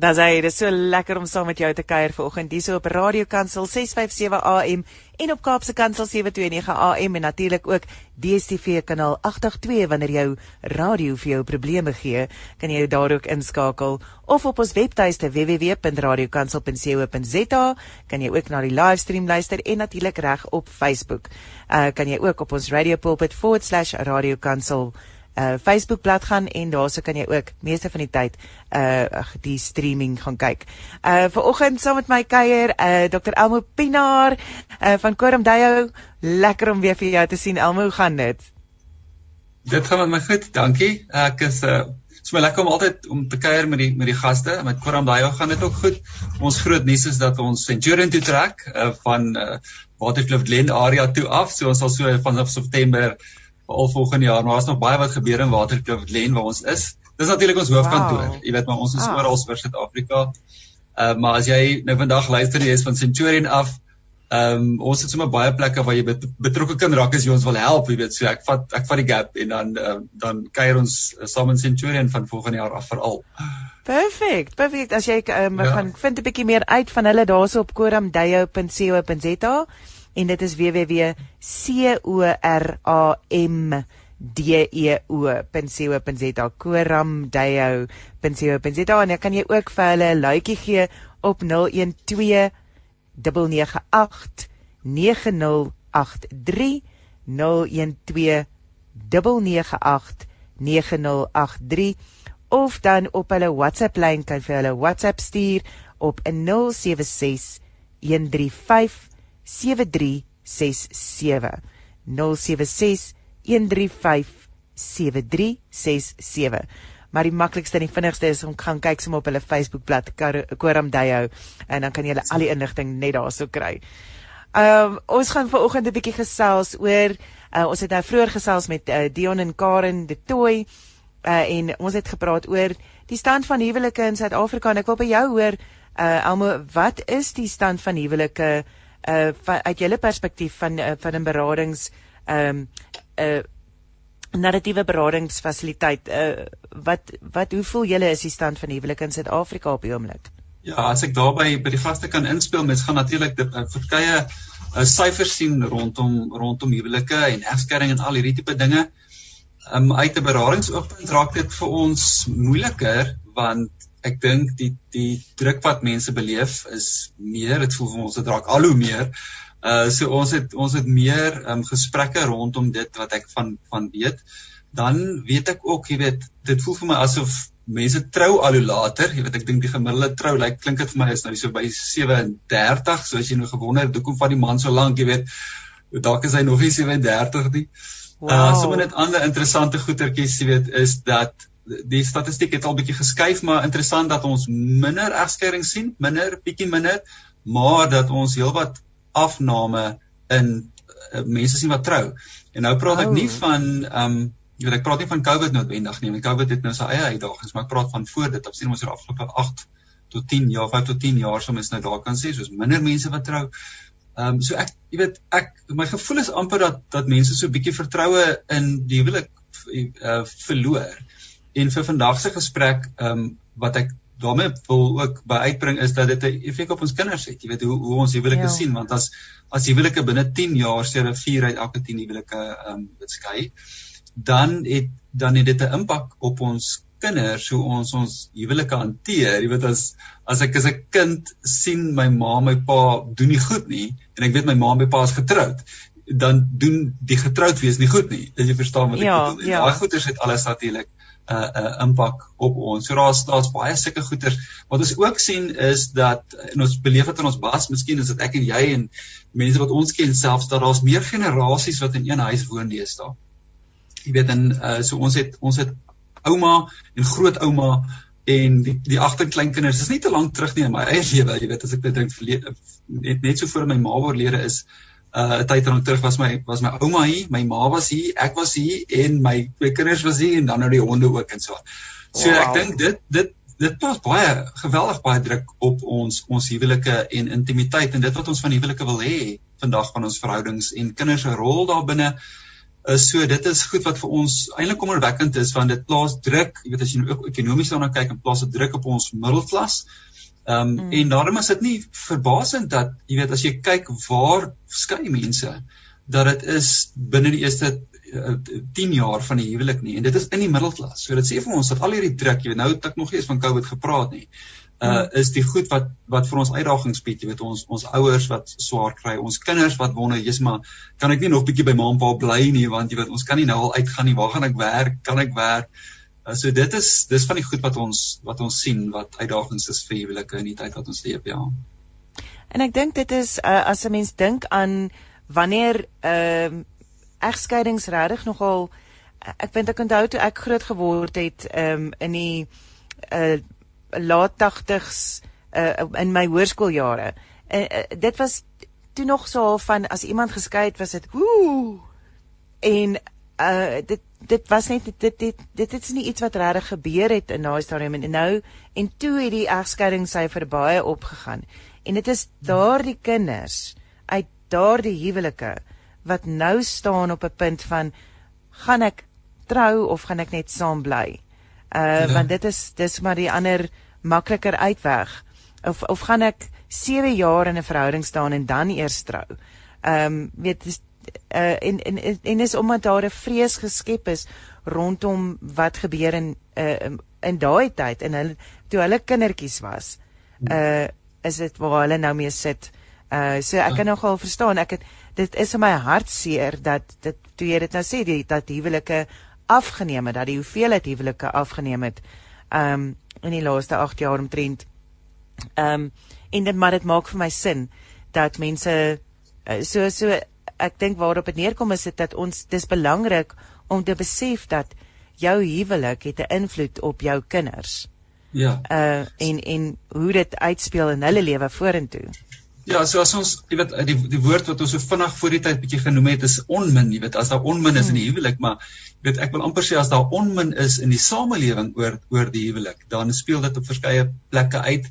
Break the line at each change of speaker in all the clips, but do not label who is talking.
Dis hy, dis so lekker om saam met jou te kuier vanoggend hier so op Radio Kansel 657 AM en op Kaapse Kansel 729 AM en natuurlik ook DStv kanaal 882 wanneer jou radio vir jou probleme gee, kan jy daar ook inskakel of op ons webtuiste www.radiokansel.co.za kan jy ook na die livestream luister en natuurlik reg op Facebook. Uh kan jy ook op ons Radio Pulpit/radiokansel uh Facebook bladsy gaan en daarso kan jy ook meeste van die tyd uh die streaming gaan kyk. Uh vanoggend saam met my kuier uh Dr Elmo Pinaar uh van Koram Dayo. Lekker om weer vir jou te sien Elmo, hoe gaan dit?
Dit gaan met my goed, dankie. Ek is uh is my lekker om altyd om te kuier met die met die gaste. Met Koram Dayo gaan dit ook goed. Ons groot nuus is dat ons Centurion toe trek uh, van uh, Waterkloof Glen area toe af. So ons sal so vanaf September al volgende jaar, maar daar's nog baie wat gebeur in Waterkloof Glen waar ons is. Dis natuurlik ons hoofkantoor. Wow. Jy weet maar ons is ah. oral oor Suid-Afrika. Ehm uh, maar as jy nou vandag luister jy is van Centurion af. Ehm um, ons het sommer baie plekke waar jy bet betrokke kan raak as jy ons wil help, jy weet. So ek vat ek vat die gap en dan uh, dan kuier ons uh, saam in Centurion van volgende jaar af veral.
Perfek. Perfek. As jy um, ja. gaan vind 'n bietjie meer uit van hulle daarso op koramdeyo.co.za en dit is www.coramdeo.co.za coramdeo.co.za en dan kan jy ook vir hulle 'n luitjie gee op 012 998 9083 012 998 9083 of dan op hulle WhatsApp lyn kan vir hulle WhatsApp stuur op 076 135 7367 Maar die maklikste en die vinnigste is om gaan kyk sommer op hulle Facebookblad Koram Dayo en dan kan jy al die inligting net daarso kry. Ehm um, ons gaan vanoggend 'n bietjie gesels oor uh, ons het nou vroeër gesels met uh, Dion en Karen de Tooi uh, en ons het gepraat oor die stand van huwelike in Suid-Afrika. En ek wil by jou hoor uh, Almo wat is die stand van huwelike uh van, uit julle perspektief van uh, van 'n beradings ehm um, 'n uh, narratiewe beradingsfasiliteit uh wat wat hoe voel julle is die stand van huwelik in Suid-Afrika op die oomblik?
Ja, as ek daarby by die gaste kan inspel, mens gaan natuurlik uh, verskeie uh, syfers sien rondom rondom huwelike en egskeiding en al hierdie tipe dinge. Um uit 'n beradingsoogpunt raak dit vir ons moeiliker want ek dink die die druk wat mense beleef is meer dit voel vir ons dit raak al hoe meer. Uh so ons het ons het meer um gesprekke rondom dit wat ek van van weet. Dan weet ek ook jy weet dit voel vir my asof mense trou al hoe later. Jy weet ek dink die gemiddelde trou lyk like, klink dit vir my is nou so by 37 so as jy nou gewonder het hoekom van die man so lank jy weet dalk is hy nog nie 37 nie. Wow. uh sommer net ander interessante goetertjies jy weet is dat die statistiek het al bietjie geskuif maar interessant dat ons minder egskeiding sien, minder bietjie minder, maar dat ons heelwat afname in uh, mense sien wat trou. En nou praat ek oh. nie van ehm um, jy weet ek praat nie van COVID noodwendig nie, want COVID het nou sy eie uitdagings, maar ek praat van voor dit, op sien ons oor afgelope 8 tot 10 jaar, 5 tot 10 jaar sou mens nou daar kan sê, soos minder mense wat trou. Ehm um, so ek jy weet ek my gevoel is amper dat dat mense so bietjie vertroue in die huwelik uh, verloor. En vir vandag se gesprek, ehm um, wat ek daarmee wil ook by uitbring is dat dit 'n effek op ons kinders het. Jy weet hoe hoe ons huwelike ja. sien want as as huwelike binne 10 jaar seere 4 uit elke 10 huwelike ehm um, skei, dan het dan het dit 'n impak op ons kinders hoe ons ons huwelike hanteer. Jy weet as as ek as 'n kind sien my ma en my pa doen nie goed nie en ek weet my ma en my pa is getroud dan doen die getroud wees nie goed nie. As jy verstaan wat ek ja, bedoel. Ja. Daai goeters het alles natuurlik 'n uh, 'n uh, impak op ons. So daar's daar's baie sulke goeters. Wat ons ook sien is dat en ons beleef dit in ons bas, miskien is dit ek en jy en mense wat ons ken selfs dat daar's meer generasies wat in een huis woon deesdae. Jy weet dan uh, so ons het ons het ouma en grootouma en die die agterkleinkinders. Is nie te lank terug nie in my eie lewe, jy weet as ek dit dink net net so voor my ma oorlede is uh tyd terug terug was my was my ouma hier, my ma was hier, ek was hier en my twee kinders was hier en dan nou die honde ook en so. So wow. ek dink dit dit dit plaas baie geweldig baie druk op ons ons huwelike en intimiteit en dit wat ons van huwelike wil hê vandag van ons verhoudings en kinders se rol daarbinne Uh, so dit is goed wat vir ons eintlik kommerwekkend is want dit plaas druk, jy weet as jy nou ekonomies daarna kyk en plaas dit druk op ons middelklas. Ehm um, mm. en daarom is dit nie verbasend dat jy weet as jy kyk waar skei mense dat dit is binne die eerste uh, eh, 10 jaar van die huwelik nie en dit is in die middelklas. So dit sê vir ons dat al hierdie druk, jy weet nou het ek nog nie eens van Covid gepraat nie uh is die goed wat wat vir ons uitdagings bied, jy weet ons ons ouers wat swaar kry, ons kinders wat wonder, jy's maar kan ek nie nog bietjie by ma en pa bly nie want jy weet ons kan nie nou al uitgaan nie, waar gaan ek werk? Kan ek werk? Uh, so dit is dis van die goed wat ons wat ons sien wat uitdagings is vir huwelike in die tyd wat ons leef, ja.
En ek dink dit is uh, as 'n mens dink aan wanneer ehm uh, egskeidings regtig nogal ek vind ek onthou toe ek groot geword het ehm um, in die uh laat 80s uh, in my hoërskooljare. En uh, dit was toe nog so van as iemand geskei het was dit woe. En uh dit dit was net dit dit dit, dit is nie iets wat regtig gebeur het in daai stadium en nou en toe het die egskeidingssyfer baie opgegaan. En dit is daardie kinders uit daardie huwelike wat nou staan op 'n punt van gaan ek trou of gaan ek net saam bly? Uh ja. want dit is dis maar die ander makliker uitweg. Of of gaan ek 7 jaar in 'n verhouding staan en dan eers trou? Ehm um, weet dis uh en en en is omdat daar 'n vrees geskep is rondom wat gebeur in uh in daai tyd en hulle toe hulle kindertjies was. Uh is dit waar hulle nou mee sit. Uh so ek kan nogal verstaan. Ek het dit is in my hartseer dat dit toe jy dit nou sê die dat huwelike afgeneem het dat die hoeveelheid huwelike afgeneem het um in die laaste 8 jaar omtrent. Um en dit maar dit maak vir my sin dat mense so so ek dink waarop dit neerkom is dit dat ons dis belangrik om te besef dat jou huwelik het 'n invloed op jou kinders.
Ja.
Uh en en hoe dit uitspeel in hulle lewe vorentoe.
Ja, so as ons, jy weet, die die woord wat ons so vinnig voor die tyd bietjie genoem het is onmin, jy weet, as daar onmin is in die hmm. huwelik, maar jy weet, ek wil amper sê as daar onmin is in die samelewing oor oor die huwelik, dan speel dit op verskeie plekke uit.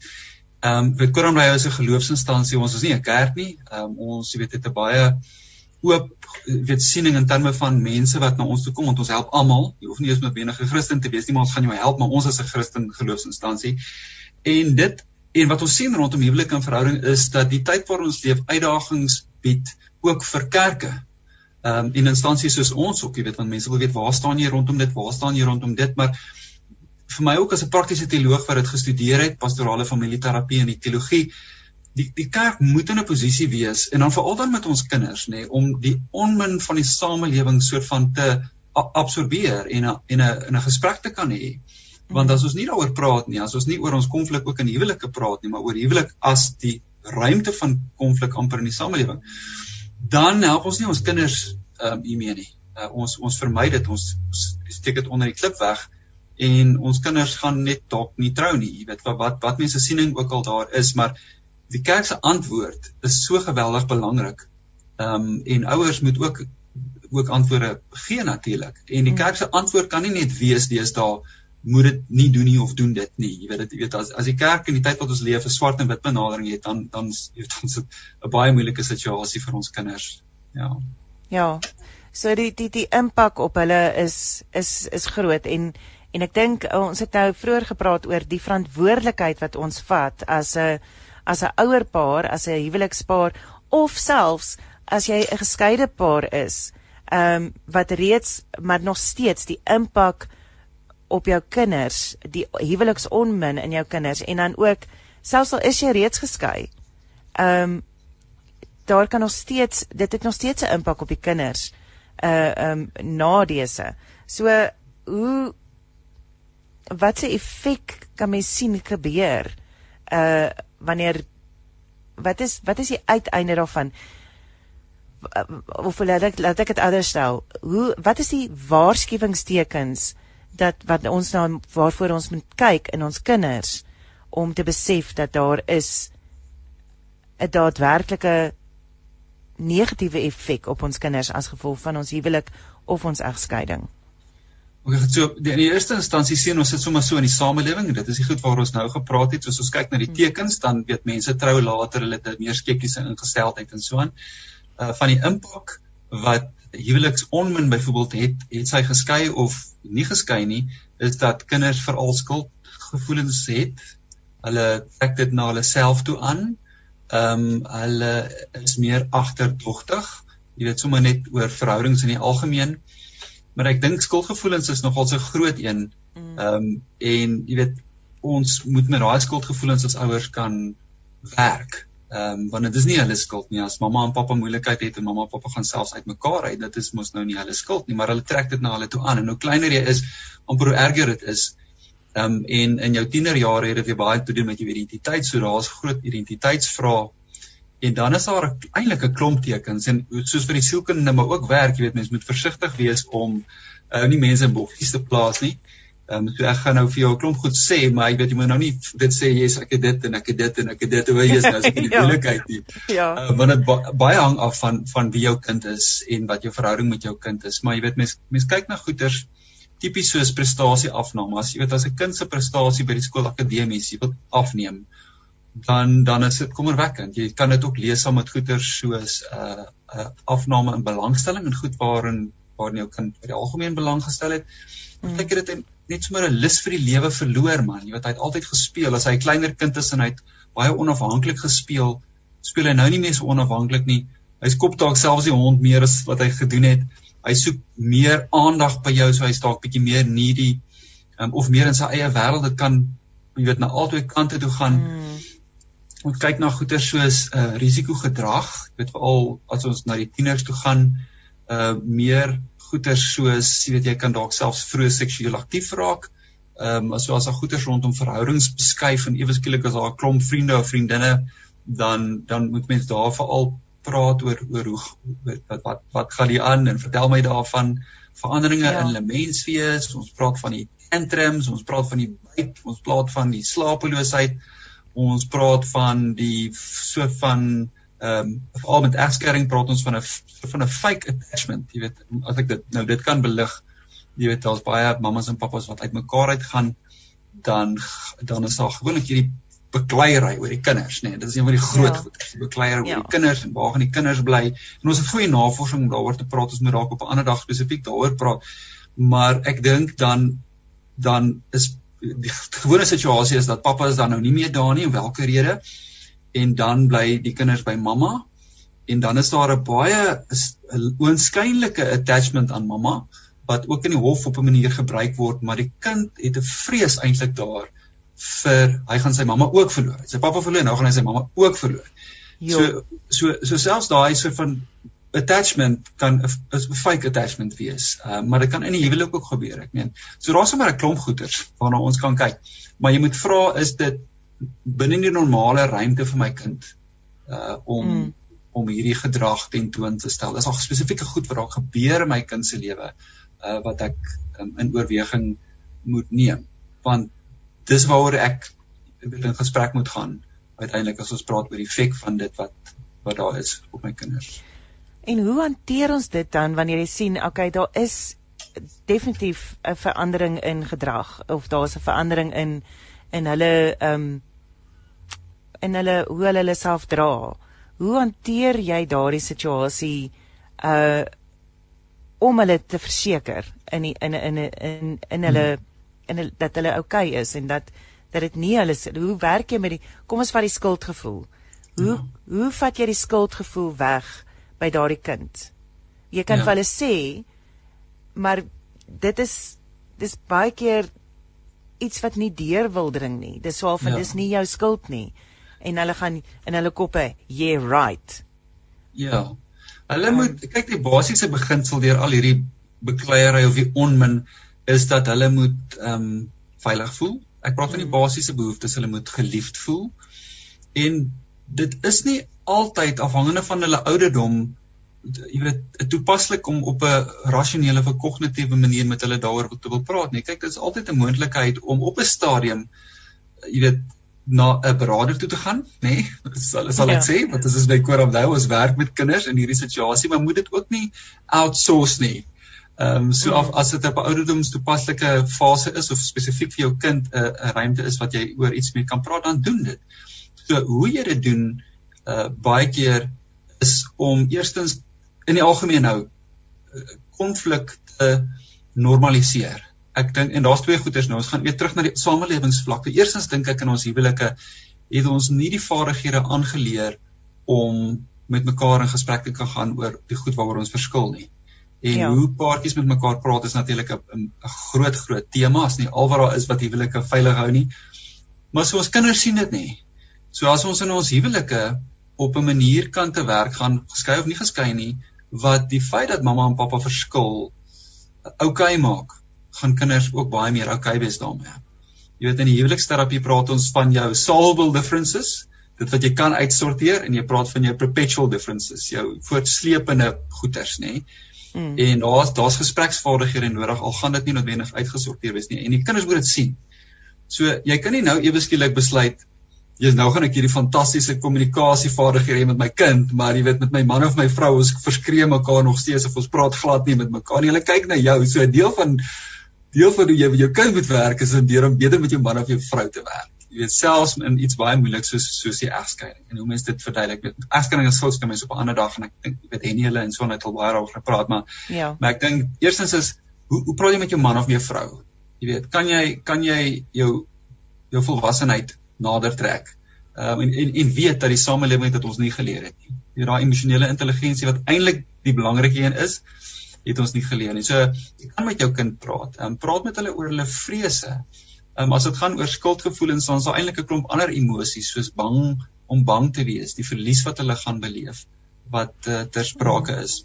Ehm um, weet Koram Rayo is 'n geloofsinstansie, ons is nie 'n kerk nie. Ehm um, ons weet het 'n baie oop weet siening in terme van mense wat na ons toe kom want ons help almal. Jy hoef nie eens met enige Christen te wees nie, maar ons gaan jou help, maar ons is 'n Christen geloofsinstansie. En dit En wat ons sien rondom huwelik en verhouding is dat die tyd waar ons leef uitdagings bied ook vir kerke. Ehm um, in instansies soos ons ook, jy weet, want mense wil weet waar staan jy rondom dit? Waar staan jy rondom dit? Maar vir my ook as 'n praktiese teoloog wat dit gestudeer het, pastorale familieterapie en die teologie, die die kerk moet in 'n posisie wees en dan veral dan met ons kinders, nê, nee, om die onmin van die samelewing soort van te absorbeer en a, en 'n 'n 'n gesprek te kan hê want as ons nie daaroor praat nie, as ons nie oor ons konflik ook in huwelike praat nie, maar oor huwelik as die ruimte van konflik amper in die samelewing, dan help ons nie ons kinders ehm um, hiermee nie. Uh, ons ons vermy dit, ons steek dit onder die klip weg en ons kinders gaan net dalk nie trou nie. Jy weet wat wat, wat mense siening ook al daar is, maar die kerk se antwoord is so geweldig belangrik. Ehm um, en ouers moet ook ook antwoorde gee natuurlik. En die mm. kerk se antwoord kan nie net wees deesdae moet dit nie doen nie of doen dit nie. Jy weet dit jy weet as as die kerk in die tyd wat ons leef 'n swart en wit benadering het dan dan het ons 'n baie moeilike situasie vir ons kinders. Ja.
Ja. So die die die impak op hulle is is is groot en en ek dink ons het nou vroeër gepraat oor die verantwoordelikheid wat ons vat as 'n as 'n ouer paar, as 'n huwelikspaar of selfs as jy 'n geskeide paar is. Ehm um, wat reeds maar nog steeds die impak op jou kinders, die huweliksonmin in jou kinders en dan ook selfs al is jy reeds geskei. Ehm um, daar kan nog steeds dit het nog steeds 'n impak op die kinders. Uh ehm um, na dese. So hoe wat se effek kan mens sien gebeur uh wanneer wat is wat is die uiteinde daarvan? of laat ek laat ek dit anders stel. Hoe wat is die waarskuwingstekens dat wat ons nou waarvoor ons moet kyk in ons kinders om te besef dat daar is 'n daadwerklike negatiewe effek op ons kinders as gevolg van ons huwelik of ons egskeiding.
Ook okay, so in die eerste instansie sien ons dit sommer so in die samelewing en dit is die goed waar ons nou gepraat het soos ons kyk na die hmm. tekens dan weet mense trou later hulle het meer skeptiese ingesteldheid en so aan uh, van die impak wat huweliksonmin byvoorbeeld het het sy geskei of nie geskei nie, is dat kinders veral skuldgevoelens het. Hulle trek dit na hulle self toe aan. Ehm um, hulle is meer agterdogtig. Jy weet sommer net oor verhoudings in die algemeen. Maar ek dink skuldgevoelens is nogal so groot een. Mm. Ehm um, en jy weet ons moet met daai skuldgevoelens as ouers kan werk. Ehm um, want dit is nie hulle skuld nie as mamma en pappa moeilikheid het en mamma en pappa gaan selfs uitmekaar uit dit is mos nou nie hulle skuld nie maar hulle trek dit na hulle toe aan en hoe kleiner jy is amper hoe erger dit is ehm um, en in jou tienerjare het dit weer baie te doen met jou identiteit so daar's groot identiteitsvrae en dan is daar eintlik 'n klomp tekens en soos vir die sielkundige maar ook werk jy weet mense moet versigtig wees om uh, nie mense in bokkies te plaas nie Ehm um, so ek gaan nou vir jou 'n klomp goed sê, maar ek weet jy moet nou nie dit sê jy's ek het dit en ek het dit en ek het dit hoe jy is nou as ek in die ja. moeilikheid nie. Ja. Uh, want dit ba baie hang af van van wie jou kind is en wat jou verhouding met jou kind is, maar jy weet mens mens kyk na goeters tipies soos prestasie afname. As jy weet as 'n kind se prestasie by die skool akademies jy wil afneem, dan dan is dit kommerwekkend. Jy kan dit ook lees saam met goeters soos 'n uh, uh, afname in belangstelling en goed waarin waarin jou kind vir die algemeen belang gestel het. Mm. Kyk dit in net sommer 'n lus vir die lewe verloor man. Jy weet hy het altyd gespeel as hy 'n kleiner kind is en hy het baie onafhanklik gespeel. Speel hy nou nie meer so onafhanklik nie. Hy skop dalk selfs die hond meer as wat hy gedoen het. Hy soek meer aandag by jou so hy staak bietjie meer needy um, of meer in sy eie wêreld. Dit kan jy weet na albei kante toe gaan. Hmm. Ons kyk na goeie soos uh risikogedrag. Jy weet veral as ons na die tieners toe gaan, uh meer goeters soos jy weet jy kan dalk selfs vroeg seksueel aktief raak. Ehm um, as as daar goeters rondom verhoudings beskuif en ewe skielik as daar 'n klomp vriende of vriendinne dan dan moet mens daar veral praat oor oor hoe wat wat wat gaan die aan en vertel my daarvan veranderinge ja. in hulle menswees. Ons praat van die tantrums, ons praat van die byt, ons praat van die slapeloosheid. Ons praat van die soort van ehm um, veral met egskeiding praat ons van 'n van 'n fake attachment, jy weet, as ek dit nou dit kan belig, jy weet daar's baie mammas en pappas wat uitmekaar uitgaan, dan dan is daar gewoonlik hierdie bekleierery oor die kinders, nê. Nee, dit is een van die groot ja. goeie, die bekleierery ja. oor die kinders en waar gaan die kinders bly? En ons het goeie navorsing om daaroor te praat, ons moet dalk op 'n ander dag spesifiek daaroor praat. Maar ek dink dan dan is die gewone situasie is dat pappa is dan nou nie meer daar nie, om watter rede? en dan bly die kinders by mamma en dan is daar 'n baie oënskynlike attachment aan mamma wat ook in die hof op 'n manier gebruik word maar die kind het 'n vrees eintlik daar vir hy gaan sy mamma ook verloor. Sy pappa verloor, nou gaan hy sy mamma ook verloor. Jo. So so so selfs daai soort van attachment kan 'n fake attachment wees. Uh, maar dit kan in die huwelik ook gebeur. Ek meen, so daar's sommer 'n klomp goeters waarna ons kan kyk. Maar jy moet vra is dit binne die normale ruimte vir my kind uh om mm. om hierdie gedrag tentoon te stel. Is daar spesifieke goed wat daar gebeur in my kind se lewe uh wat ek um, in oorweging moet neem? Want dis waaroor ek in gesprek moet gaan uiteindelik as ons praat oor die effek van dit wat wat daar is op my kinders.
En hoe hanteer ons dit dan wanneer jy sien okay daar is definitief 'n verandering in gedrag of daar's 'n verandering in in hulle ehm um, en hulle hoe hulle hulle self dra. Hoe hanteer jy daardie situasie uh om hulle te verseker in die, in in in in hulle in hulle, dat hulle oukei okay is en dat dat dit nie hulle hoe werk jy met die kom ons vat die skuldgevoel. Hoe ja. hoe vat jy die skuldgevoel weg by daardie kind? Jy kan ja. vir hulle sê maar dit is dis baie keer iets wat nie deur wil dring nie. Dis swaar van ja. dis nie jou skuld nie en hulle gaan in hulle koppe yeah right.
Ja. Hulle um, moet kyk die basiese beginsel deur al hierdie bekleierery of die onmin is dat hulle moet ehm um, veilig voel. Ek praat van die mm. basiese behoeftes, hulle moet geliefd voel. En dit is nie altyd afhangende van hulle ouderdom jy weet toepaslik om op 'n rasionele of kognitiewe manier met hulle daaroor te wil praat nie. Kyk, dit is altyd 'n moontlikheid om op 'n stadium jy weet na 'n beraader toe te gaan, nê? Nee, sal sal ek ja. sê, want dit is by Koram nou ons werk met kinders in hierdie situasie, maar moet dit ook nie outsource nie. Ehm um, so of as dit op 'n ouderdoms toepaslike fase is of spesifiek vir jou kind 'n 'n ruimte is wat jy oor iets mee kan praat, dan doen dit. So hoe jy dit doen uh baie keer is om eerstens in die algemeen nou konflik te normaliseer. Ek dink en daar's twee goeters nou. Ons gaan weer terug na die samelewingsvlak. Eerstens dink ek in ons huwelike het ons nie die vaardighede aangeleer om met mekaar in gesprek te kan gaan oor die goed waaroor ons verskil nie. En ja. hoe paartjies met mekaar praat is natuurlik 'n groot groot tema, as nie al wat daar is wat huwelike veilig hou nie. Maar so ons kinders sien dit nie. So as ons in ons huwelike op 'n manier kan te werk gaan, geskei of nie geskei nie, wat die feit dat mamma en pappa verskil oukei okay maak, gaan kinders ook baie meer oukei okay wees daarmee. Jy weet in die huweliksterapie praat ons van jou solvable differences, dit wat jy kan uitsorteer en jy praat van jou perpetual differences, jou voortsleepende goeters, nê? Mm. En daar's daar's gespreksvaardighede nodig al gaan dit nie noodwendig uitgesorteer wees nie en die kinders moet dit sien. So jy kan nie nou ewe skielik besluit jy nou gaan ek hierdie fantastiese kommunikasievaardighede hê met my kind, maar jy weet met my man of my vrou ons verskree mekaar nog steeds of ons praat glad nie met mekaar nie. Hulle kyk na jou. So 'n deel van deel van hoe jy met jou kind moet werk is om deur om beter met jou man of jou vrou te werk jy weet selfs in iets baie moeilik soos soos die egskeiding en hoe mense dit verduidelik met egskeiding en skuld kan mense op 'n ander dag en ek dink jy weet Henny hulle en so net al baie daaroor gepraat maar ja maar ek dink eerstens is hoe hoe praat jy met jou man of jou vrou jy weet kan jy kan jy jou jou volwassenheid nader trek. Um, en, en en weet dat die samelewing dit ons nie geleer het nie. Jy daai emosionele intelligensie wat eintlik die belangrike een is het ons nie geleer nie. So jy kan met jou kind praat. Um, praat met hulle oor hulle vrese. Um, as dit gaan oor skuldgevoelens, dan is daar eintlik 'n klomp ander emosies soos bang om bang te wees, die verlies wat hulle gaan beleef wat uh, ter sprake is.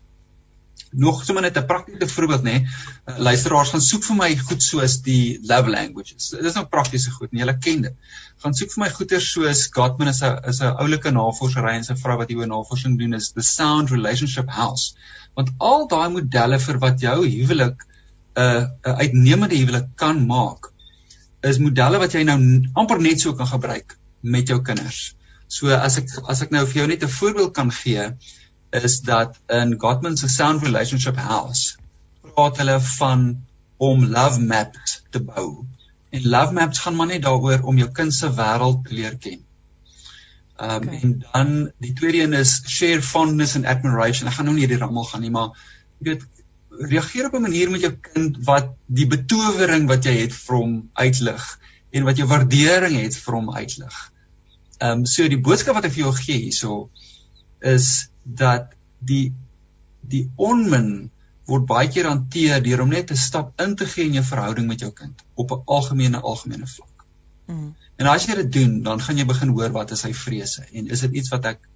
Nog sommer net 'n praktiese voorbeeld nê. Uh, luisteraars gaan soek vir my goed soos die love languages. Dit is nou praktiese goed, nie julle ken dit. Gaan soek vir my goeie soos Gottman is 'n is 'n oulike navorsery en sy vrou wat hieroor navorsing doen is the sound relationship house. Want al daai modelle vir wat jou huwelik 'n uh, 'n uh, uitnemende huwelik kan maak is modelle wat jy nou amper net so kan gebruik met jou kinders. So as ek as ek nou vir jou net 'n voorbeeld kan gee is dat in Gottman se Sound Relationship House praat hulle van om love maps te bou. En love maps gaan maar net daaroor om jou kind se wêreld te leer ken. Um, okay. en dan die tweede een is share fondness and admiration. Ek gaan nou nie hierdie rammel gaan nie, maar jy weet reageer op 'n manier met jou kind wat die betowering wat jy het vir hom uitlig en wat jou waardering het vir hom uitlig. Ehm um, so die boodskap wat ek vir jou gee hierso is dat die die onmin word baie keer hanteer deur om net 'n stap in te gee in jou verhouding met jou kind op 'n algemene algemene vlak. Mm. En as jy dit doen, dan gaan jy begin hoor wat is sy vrese en is dit iets wat ek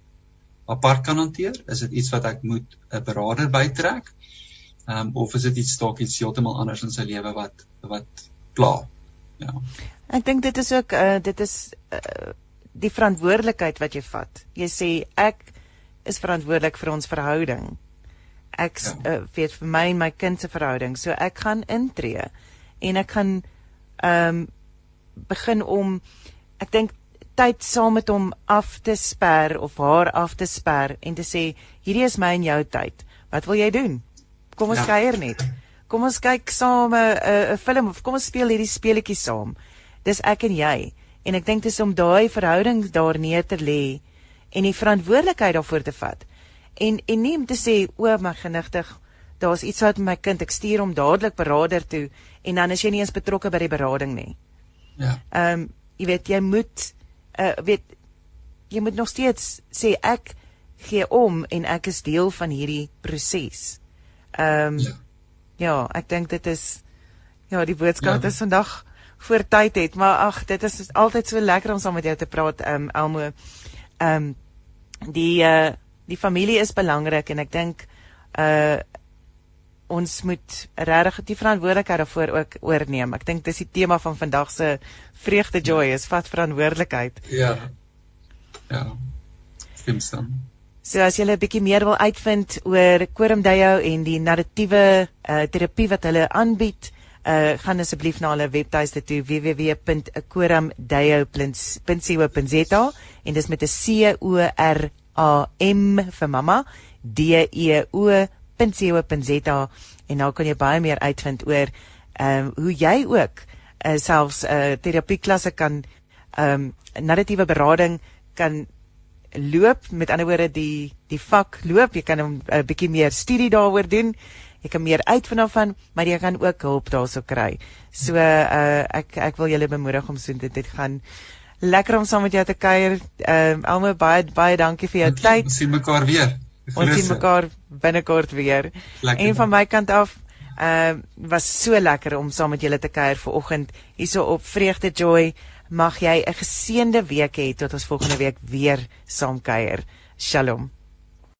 apart kan hanteer? Is dit iets wat ek moet 'n beraader bytrek? um, of is dit iets dalk iets heeltemal anders in sy lewe wat wat pla. Ja.
Ek dink dit is ook uh, dit is uh, die verantwoordelikheid wat jy vat. Jy sê ek is verantwoordelik vir ons verhouding. Ek ja. uh, weet vir my en my kind se verhouding, so ek gaan intree en ek gaan ehm um, begin om ek dink tyd saam met hom af te sper of haar af te sper en te sê hierdie is my en jou tyd. Wat wil jy doen? Kom ons ja. kuier net. Kom ons kyk saam 'n uh, 'n film of kom ons speel hierdie speletjie saam. Dis ek en jy. En ek dink dis om daai verhouding daar neer te lê en die verantwoordelikheid daarvoor te vat. En en nie om te sê o, my genigtig, daar's iets wat met my kind, ek stuur hom dadelik beraader toe en dan is jy nie eens betrokke by die berading nie. Ja. Ehm um, jy weet jy moet uh weet jy moet nog steeds sê ek gee om en ek is deel van hierdie proses. Ehm um, ja. ja, ek dink dit is ja, die boodskap ja. is vandag voor tyd het, maar ag, dit is altyd so lekker om saam met jou te praat, ehm um, Elmo. Ehm um, die uh die familie is belangrik en ek dink uh ons moet regtig die verantwoordelikheid daarvoor ook oorneem. Ek dink dis die tema van vandag se vreugde joy is vat verantwoordelikheid.
Ja. Ja. Stem stem.
So as jy 'n bietjie meer wil uitvind oor Quorum Deo en die narratiewe uh, terapie wat hulle aanbied, uh, gaan asseblief na hulle webtuiste toe www.quorumdeo.co.za en dis met 'n C O R A M vir mamma D E O.co.za en nou kan jy baie meer uitvind oor ehm um, hoe jy ook uh, selfs 'n uh, terapieklasse kan ehm um, narratiewe berading kan loop. Met ander woorde die die vak loop. Jy kan 'n bietjie meer studie daaroor doen Jy kan meer uitvind daarvan, maar jy kan ook hulp daarso kry. So uh ek ek wil julle bemoedig om so dit dit gaan lekker om saam met jou te kuier. Ehm uh, Alma baie baie dankie vir jou tyd.
Ons sien mekaar weer.
Ons sien mekaar binnekort weer. Lekker en van my kant af ehm uh, was so lekker om saam met julle te kuier vanoggend hierso op Vreugde Joy. Mag jy 'n geseënde week hê tot ons volgende week weer saam kuier. Shalom.